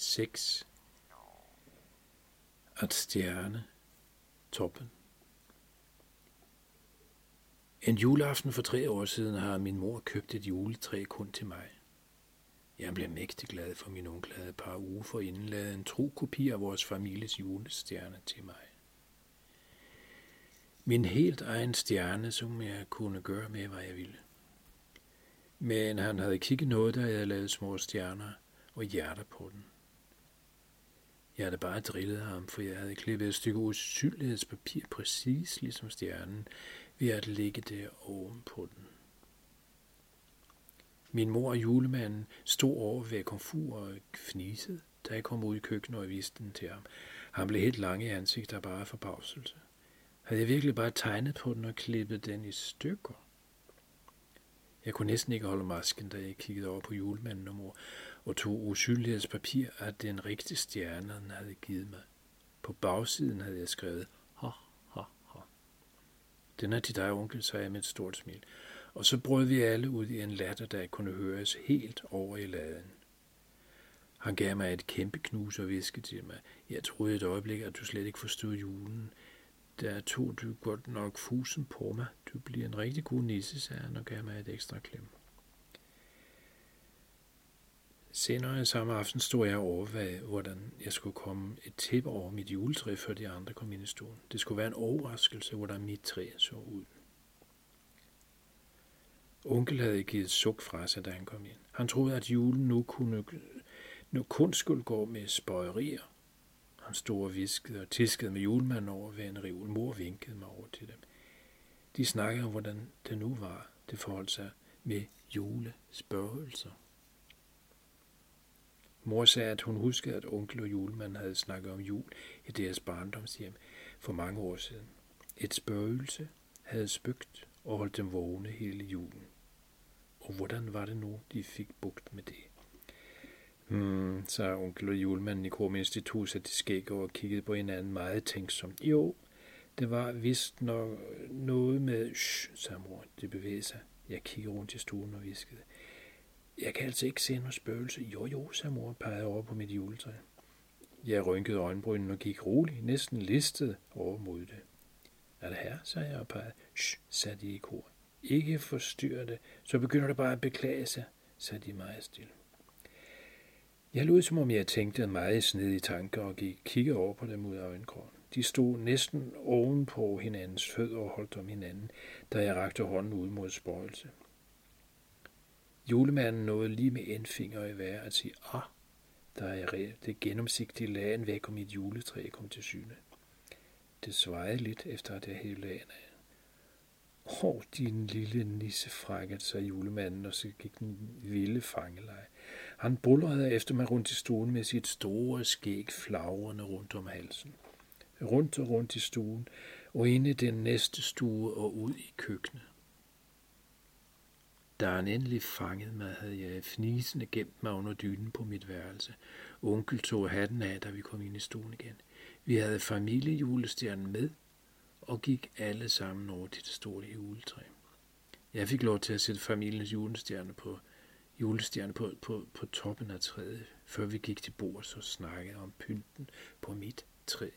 6. At stjerne toppen. En juleaften for tre år siden har min mor købt et juletræ kun til mig. Jeg blev mægtig glad, for min onkel havde et par uger for inden lavet en tro kopi af vores families julestjerne til mig. Min helt egen stjerne, som jeg kunne gøre med, hvad jeg ville. Men han havde kigget noget, da jeg havde lavet små stjerner og hjerter på den. Jeg havde bare drillet ham, for jeg havde klippet et stykke usynlighedspapir præcis ligesom stjernen, ved at lægge det oven på den. Min mor og julemanden stod over ved komfur og fnisede, da jeg kom ud i køkkenet og viste den til ham. Han blev helt lang i ansigtet og bare forbavselse. Havde jeg virkelig bare tegnet på den og klippet den i stykker? Jeg kunne næsten ikke holde masken, da jeg kiggede over på julemanden og mor, og tog usynlighedspapir af den rigtige stjerne, han havde givet mig. På bagsiden havde jeg skrevet, ha, ha, ha. Den er til dig, onkel, sagde jeg med et stort smil. Og så brød vi alle ud i en latter, der kunne høres helt over i laden. Han gav mig et kæmpe knus og viskede til mig. Jeg troede et øjeblik, at du slet ikke forstod julen. Der tog du godt nok fusen på mig. Du bliver en rigtig god nisse, sagde han og gav mig et ekstra klem. Senere samme aften stod jeg over, hvad, hvordan jeg skulle komme et tip over mit juletræ, før de andre kom ind i stuen. Det skulle være en overraskelse, hvordan mit træ så ud. Onkel havde givet suk fra sig, da han kom ind. Han troede, at julen nu, kunne, nu kun skulle gå med spøjerier. Han stod og viskede og tiskede med julemanden over ved en rivul. Mor vinkede mig over til dem. De snakkede om, hvordan det nu var, det forholdt sig med julespørgelser. Mor sagde, at hun huskede, at onkel og julemanden havde snakket om jul i deres barndomshjem for mange år siden. Et spøgelse havde spøgt og holdt dem vågne hele julen. Og hvordan var det nu, de fik bugt med det? Hmm, sagde onkel og julemanden i Krum Institut, at de skægge og kiggede på hinanden meget tænksomt. Jo, det var vist nok noget med... Shh, sagde mor, det bevægede sig. Jeg kiggede rundt i stuen og viskede. Jeg kan altså ikke se noget spøgelse. Jo, jo, sagde mor og pegede over på mit juletræ. Jeg rynkede øjenbrynen og gik roligt, næsten listet over mod det. Er det her, sagde jeg og pegede. Shh, sagde de i kor. Ikke forstyrre det, så begynder det bare at beklage sig, sagde de meget stille. Jeg lod som om jeg tænkte meget snedige tanker og gik kigge over på dem ud af øjenkrogen. De stod næsten oven på hinandens fødder og holdt om hinanden, da jeg rakte hånden ud mod spøjelse. Julemanden nåede lige med en finger i hver at sige, ah, der er det gennemsigtige lagen væk, og mit juletræ kom til syne. Det svejede lidt efter, at jeg hævde lagen af. Åh, din lille nisse, frækkede sig julemanden, og så gik den vilde fangelej. Han bullerede efter mig rundt i stuen med sit store skæg flagrende rundt om halsen. Rundt og rundt i stuen, og ind i den næste stue og ud i køkkenet. Da han endelig fangede mig, havde jeg fnisende gemt mig under dynen på mit værelse. Onkel tog hatten af, da vi kom ind i stuen igen. Vi havde familiejulestjernen med, og gik alle sammen over til det store juletræ. Jeg fik lov til at sætte familiens julestjerne på, julestjerne på, på, på toppen af træet, før vi gik til bordet og snakkede om pynten på mit træ.